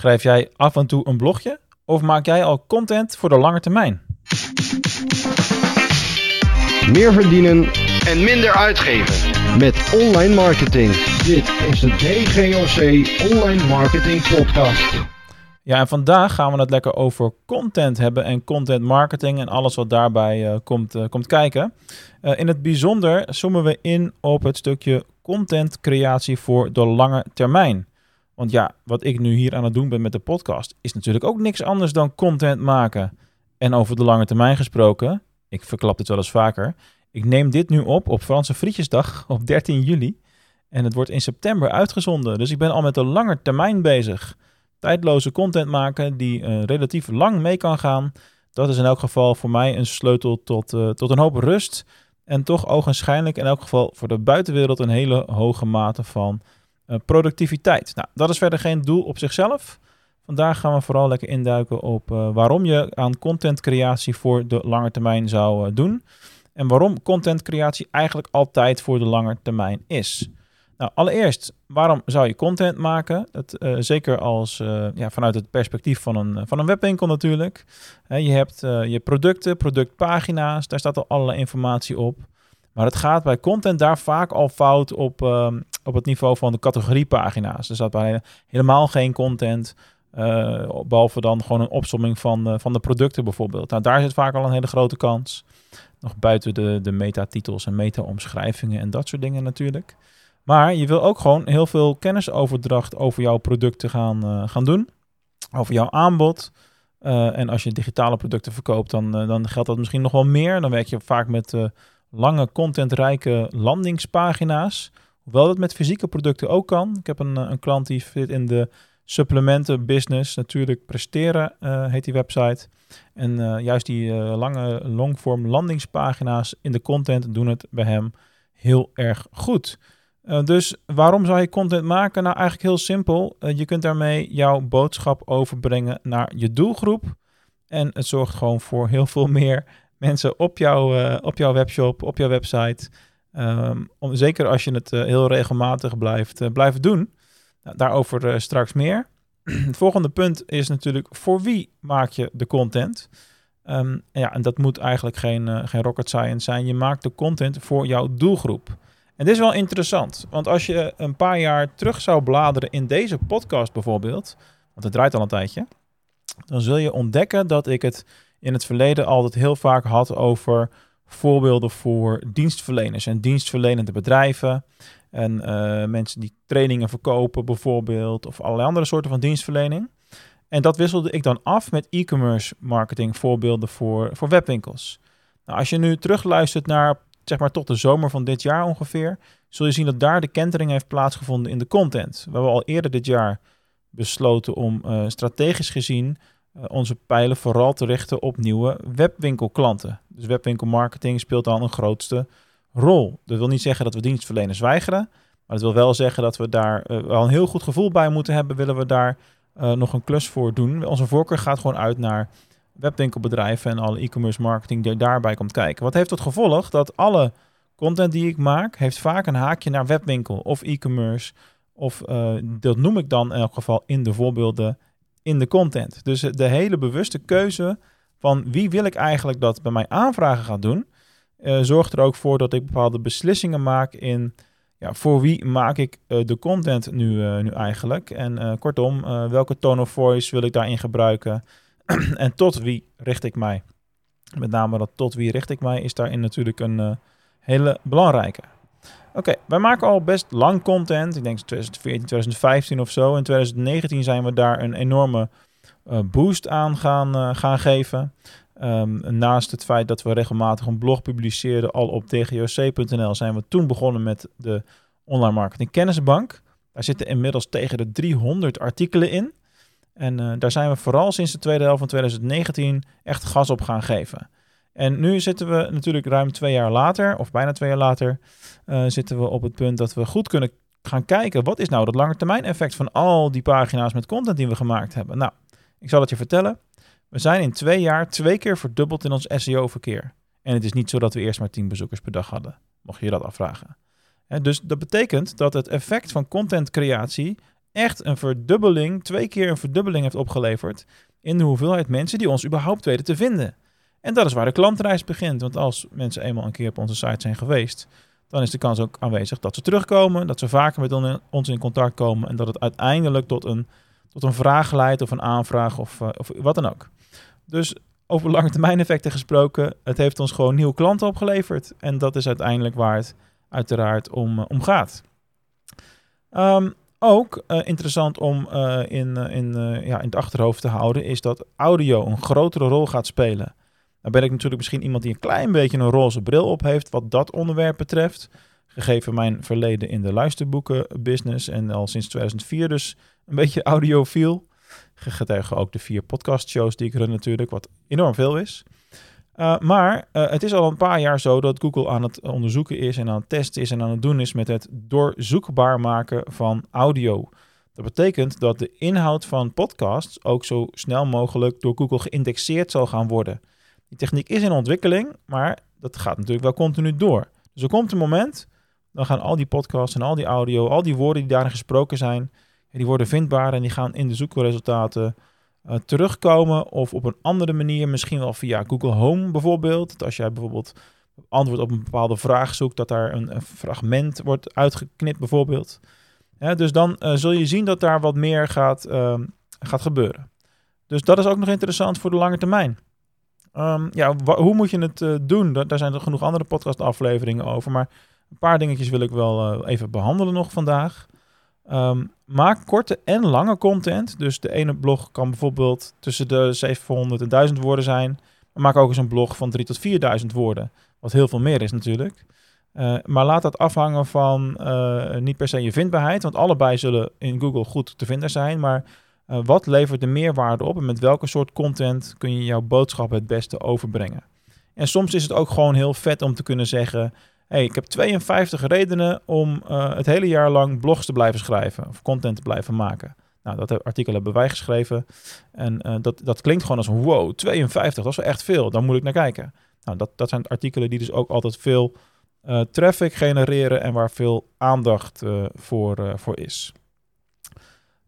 Schrijf jij af en toe een blogje of maak jij al content voor de lange termijn? Meer verdienen en minder uitgeven. met online marketing. Dit is de DGOC Online Marketing Podcast. Ja, en vandaag gaan we het lekker over content hebben en content marketing en alles wat daarbij eh, komt, eh, komt kijken. Eh, in het bijzonder zoomen we in op het stukje content creatie voor de lange termijn. Want ja, wat ik nu hier aan het doen ben met de podcast is natuurlijk ook niks anders dan content maken. En over de lange termijn gesproken, ik verklap dit wel eens vaker. Ik neem dit nu op op Franse Frietjesdag op 13 juli. En het wordt in september uitgezonden. Dus ik ben al met de lange termijn bezig. Tijdloze content maken die eh, relatief lang mee kan gaan. Dat is in elk geval voor mij een sleutel tot, eh, tot een hoop rust. En toch ogenschijnlijk in elk geval voor de buitenwereld een hele hoge mate van productiviteit. Nou, dat is verder geen doel op zichzelf. Vandaag gaan we vooral lekker induiken op eh, waarom je aan contentcreatie voor de lange termijn zou eh, doen. En waarom contentcreatie eigenlijk altijd voor de lange termijn is. Nou, allereerst, waarom zou je content maken? Eh, zeker als, eh, ja, vanuit het perspectief van een, van een webwinkel natuurlijk. Je hebt eh, je producten, productpagina's, daar staat al allerlei informatie op. Maar het gaat bij content daar vaak al fout op, ehm, op het niveau van de categoriepagina's. Er staat bij helemaal geen content, eh, behalve dan gewoon een opsomming van, eh, van de producten bijvoorbeeld. Nou, daar zit vaak al een hele grote kans. Nog buiten de, de metatitels en meta-omschrijvingen en dat soort dingen natuurlijk. Maar je wil ook gewoon heel veel kennisoverdracht over jouw producten gaan, eh, gaan doen. Over jouw aanbod. En als je digitale producten verkoopt, dan, dan geldt dat misschien nog wel meer. Dan werk je vaak met lange, contentrijke landingspagina's. Hoewel dat met fysieke producten ook kan. Ik heb een, eh, een klant die zit in de supplementen business. Natuurlijk presteren eh, heet die website. En eh, juist die eh, lange longform landingspagina's in de content doen het bij hem heel erg goed. Dus waarom zou je content maken? Nou, eigenlijk heel simpel. Je kunt daarmee jouw boodschap overbrengen naar je doelgroep. En het zorgt gewoon voor heel veel meer mensen op, jouw eh, op jouw webshop, op jouw website. Ehm, om, zeker als je het eh, heel regelmatig blijft, eh, blijft doen. Nou, daarover straks meer. het volgende punt is natuurlijk voor wie maak je de content? Ehm, ja, en dat moet eigenlijk geen, geen rocket science zijn. Je maakt de content voor jouw doelgroep. En dit is wel interessant, want als je een paar jaar terug zou bladeren in deze podcast bijvoorbeeld, want het draait al een tijdje, dan zul je ontdekken dat ik het in het verleden altijd heel vaak had over voorbeelden voor dienstverleners en dienstverlenende bedrijven. En eh, mensen die trainingen verkopen bijvoorbeeld, of allerlei andere soorten van dienstverlening. En dat wisselde ik dan af met e-commerce marketing voorbeelden voor, voor webwinkels. Nou, als je nu terugluistert naar, zeg maar, tot de zomer van dit jaar ongeveer, zul je zien dat daar de kentering heeft plaatsgevonden in de content. We hebben al eerder dit jaar besloten om eh, strategisch gezien onze pijlen vooral te richten op nieuwe webwinkelklanten. Dus webwinkelmarketing speelt dan een grootste rol. Dat wil niet zeggen dat we dienstverleners weigeren, maar dat wil wel zeggen dat we daar eh, wel een heel goed gevoel bij moeten hebben. Willen we daar eh, nog een klus voor doen? Onze voorkeur gaat gewoon uit naar webwinkelbedrijven en alle e-commerce marketing die daarbij komt kijken. Wat heeft tot gevolg dat alle content die ik maak, heeft vaak een haakje naar webwinkel of e-commerce. Of eh, dat noem ik dan in elk geval in de voorbeelden in de content. Dus de hele bewuste keuze van wie wil ik eigenlijk dat bij mij aanvragen gaat doen, eh, zorgt er ook voor dat ik bepaalde beslissingen maak in ja, voor wie maak ik eh, de content nu, eh, nu eigenlijk. En eh, kortom, eh, welke tone of voice wil ik daarin gebruiken en tot wie richt ik mij. Met name dat tot wie richt ik mij is daarin natuurlijk een eh, hele belangrijke. Oké, wij maken al best lang content. Ik denk 2014, 2015 of zo. In 2019 zijn we daar een enorme eh, boost aan gaan, eh, gaan geven. Ehm, naast het feit dat we regelmatig een blog publiceerden, al op dgoc.nl, zijn we toen begonnen met de Online Marketing Kennisbank. Daar zitten inmiddels tegen de 300 artikelen in. En eh, daar zijn we vooral sinds de tweede helft van 2019 echt gas op gaan geven. En nu zitten we natuurlijk ruim twee jaar later, of bijna twee jaar later, eh, zitten we op het punt dat we goed kunnen gaan kijken. Wat is nou dat langetermijn effect van al die pagina's met content die we gemaakt hebben? Nou, ik zal het je vertellen. We zijn in twee jaar twee keer verdubbeld in ons SEO-verkeer. En het is niet zo dat we eerst maar 10 bezoekers per dag hadden, mocht je je dat afvragen. Dus dat betekent dat het effect van contentcreatie echt een verdubbeling, twee keer een verdubbeling heeft opgeleverd in de hoeveelheid mensen die ons überhaupt weten te vinden. En dat is waar de klantreis begint. Want als mensen eenmaal een keer op onze site zijn geweest, dan is de kans ook aanwezig dat ze terugkomen, dat ze vaker met ons in contact komen en dat het uiteindelijk tot een, tot een vraag leidt of een aanvraag of, uh, of wat dan ook. Dus over lange termijn effecten gesproken, het heeft ons gewoon nieuwe klanten opgeleverd. En dat is uiteindelijk waar het uiteraard om, uh, om gaat. Um, ook uh, interessant om in, in, ja, in het achterhoofd te houden, is dat audio een grotere rol gaat spelen. Dan ben ik natuurlijk misschien iemand die een klein beetje een roze bril op heeft wat dat onderwerp betreft. Gegeven mijn verleden in de luisterboekenbusiness en al sinds 2004 dus een beetje audiofiel. Getuigen ook de vier podcastshows die ik run natuurlijk, wat enorm veel is. Uh, maar uh, het is al een paar jaar zo dat Google aan het onderzoeken is en aan het testen is en aan het doen is met het doorzoekbaar maken van audio. Dat betekent dat de inhoud van podcasts ook zo snel mogelijk door Google geïndexeerd zal gaan worden. Die techniek is in ontwikkeling, maar dat gaat natuurlijk wel continu door. Dus er komt een moment, dan gaan al die podcasts en al die audio, al die woorden die daarin gesproken zijn, die worden vindbaar en die gaan in de zoekresultaten uh, terugkomen. Of op een andere manier, misschien wel via Google Home bijvoorbeeld. Dat als jij bijvoorbeeld antwoord op een bepaalde vraag zoekt, dat daar een, fragment wordt uitgeknipt bijvoorbeeld. Dus dan uh, zul je zien dat daar wat meer gaat, uh, gaat gebeuren. Dus dat is ook nog interessant voor de lange termijn. Um, ja, hoe moet je het uh, doen? Daar, zijn er genoeg andere podcastafleveringen over. Maar een paar dingetjes wil ik wel even behandelen nog vandaag. Um, maak korte en lange content. Dus de ene blog kan bijvoorbeeld tussen de 700 en 1000 woorden zijn. Maar maak ook eens een blog van 3 tot 4000 woorden. Wat heel veel meer is natuurlijk. Uh, maar laat dat afhangen van niet per se je vindbaarheid. Want allebei zullen in Google goed te vinden zijn. Maar uh, wat levert de meerwaarde op? En met welke soort content kun je jouw boodschap het beste overbrengen? En soms is het ook gewoon heel vet om te kunnen zeggen hey, ik heb 52 redenen om uh, het hele jaar lang blogs te blijven schrijven of content te blijven maken. Nou, dat artikel hebben wij geschreven. En uh, dat, dat klinkt gewoon als wow, 52, dat is wel echt veel. Dan moet ik naar kijken. Nou, dat, dat zijn artikelen die dus ook altijd veel traffic genereren en waar veel aandacht voor, voor is.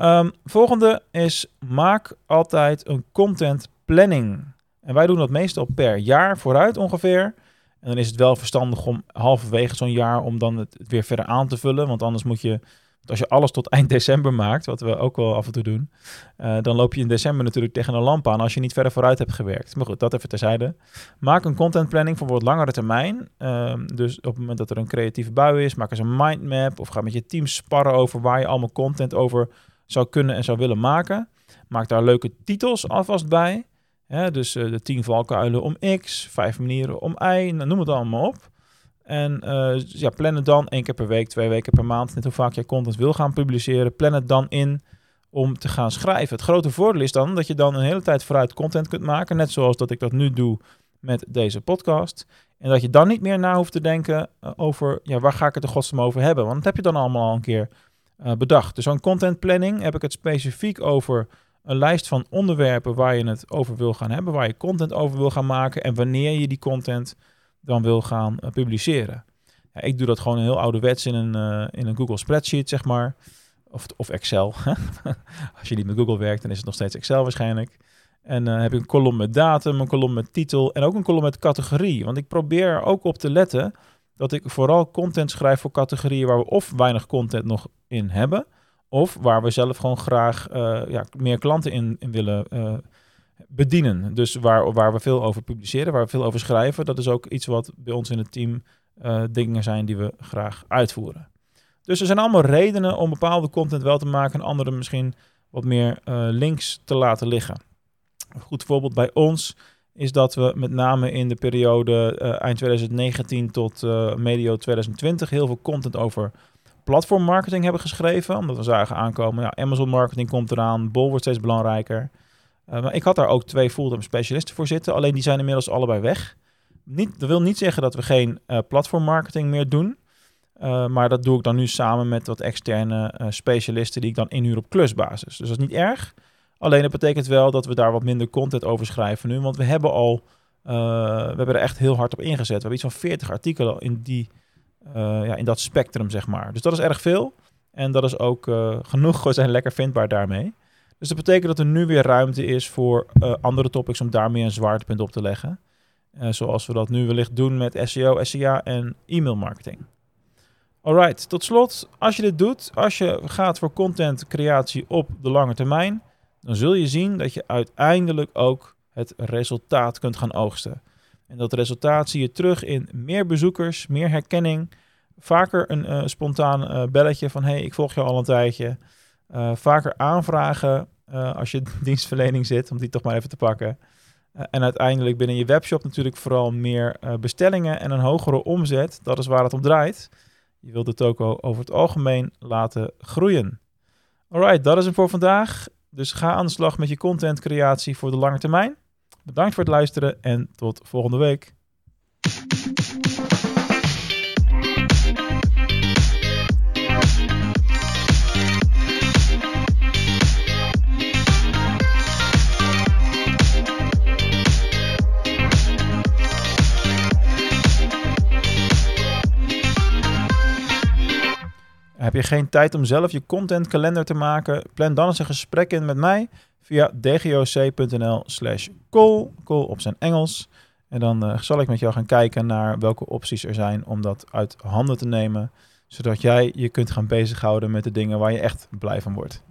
Um, volgende is maak altijd een content planning. En wij doen dat meestal per jaar vooruit ongeveer. En dan is het wel verstandig om halverwege zo'n jaar om dan het weer verder aan te vullen. Want anders moet je, als je alles tot eind december maakt, wat we ook wel af en toe doen, uh, dan loop je in december natuurlijk tegen een lamp aan als je niet verder vooruit hebt gewerkt. Maar goed, dat even terzijde. Maak een contentplanning voor wat langere termijn. Uh, dus op het moment dat er een creatieve bui is, maak eens een mindmap of ga met je team sparren over waar je allemaal content over zou kunnen en zou willen maken. Maak daar leuke titels alvast bij. Ja, dus uh, de 10 valkuilen om X, 5 manieren om Y, nou, noem het allemaal op. En uh, ja, plan het dan één keer per week, twee weken per maand, net hoe vaak je content wil gaan publiceren. Plan het dan in om te gaan schrijven. Het grote voordeel is dan dat je dan een hele tijd vooruit content kunt maken, net zoals dat ik dat nu doe met deze podcast. En dat je dan niet meer na hoeft te denken uh, over, ja, waar ga ik het de godsnaam over hebben? Want dat heb je dan allemaal al een keer bedacht. Dus zo'n content planning heb ik het specifiek over een lijst van onderwerpen waar je het over wil gaan hebben, waar je content over wil gaan maken en wanneer je die content dan wil gaan uh, publiceren. Ja, ik doe dat gewoon heel ouderwets in een, uh, in een Google spreadsheet, zeg maar. Of, of Excel. Als je niet met Google werkt, dan is het nog steeds Excel waarschijnlijk. En uh, heb ik een kolom met datum, een kolom met titel en ook een kolom met categorie. Want ik probeer er ook op te letten dat ik vooral content schrijf voor categorieën waar we of weinig content nog in hebben, of waar we zelf gewoon graag uh, ja, meer klanten in, willen uh, bedienen. Dus waar, waar we veel over publiceren, waar we veel over schrijven. Dat is ook iets wat bij ons in het team uh, dingen zijn die we graag uitvoeren. Dus er zijn allemaal redenen om bepaalde content wel te maken en andere misschien wat meer links te laten liggen. Een goed voorbeeld bij ons is dat we met name in de periode eind 2019 tot medio 2020 heel veel content over platform marketing hebben geschreven. Omdat we zagen aankomen, ja, Amazon marketing komt eraan, Bol wordt steeds belangrijker. Uh, maar ik had daar ook twee fulltime specialisten voor zitten. Alleen die zijn inmiddels allebei weg. Niet, dat wil niet zeggen dat we geen uh, platform marketing meer doen. Maar dat doe ik dan nu samen met wat externe specialisten die ik dan inhuur op klusbasis. Dus dat is niet erg. Alleen dat betekent wel dat we daar wat minder content over schrijven nu. Want we hebben al, we hebben er echt heel hard op ingezet. We hebben iets van 40 artikelen in die uh, ja, in dat spectrum, zeg maar. Dus dat is erg veel. En dat is ook uh, genoeg zijn lekker vindbaar daarmee. Dus dat betekent dat er nu weer ruimte is voor andere topics om daar meer een zwaartepunt op te leggen. Zoals we dat nu wellicht doen met SEO, SEA en e-mail marketing. Alright, tot slot, als je dit doet, als je gaat voor content creatie op de lange termijn, dan zul je zien dat je uiteindelijk ook het resultaat kunt gaan oogsten. En dat resultaat zie je terug in meer bezoekers, meer herkenning, vaker een uh, spontaan uh, belletje van hey, ik volg je al een tijdje. Uh, vaker aanvragen als je dienstverlening zit, om die toch maar even te pakken. en uiteindelijk binnen je webshop natuurlijk vooral meer bestellingen en een hogere omzet. Dat is waar het om draait. Je wilt de toko over het algemeen laten groeien. Alright, dat is hem voor vandaag. Dus ga aan de slag met je contentcreatie voor de lange termijn. Bedankt voor het luisteren en tot volgende week. Heb je geen tijd om zelf je contentkalender te maken? Plan dan eens een gesprek in met mij via dgoc.nl slash call, call op zijn Engels. En dan uh, zal ik met jou gaan kijken naar welke opties er zijn om dat uit handen te nemen, zodat jij je kunt gaan bezighouden met de dingen waar je echt blij van wordt.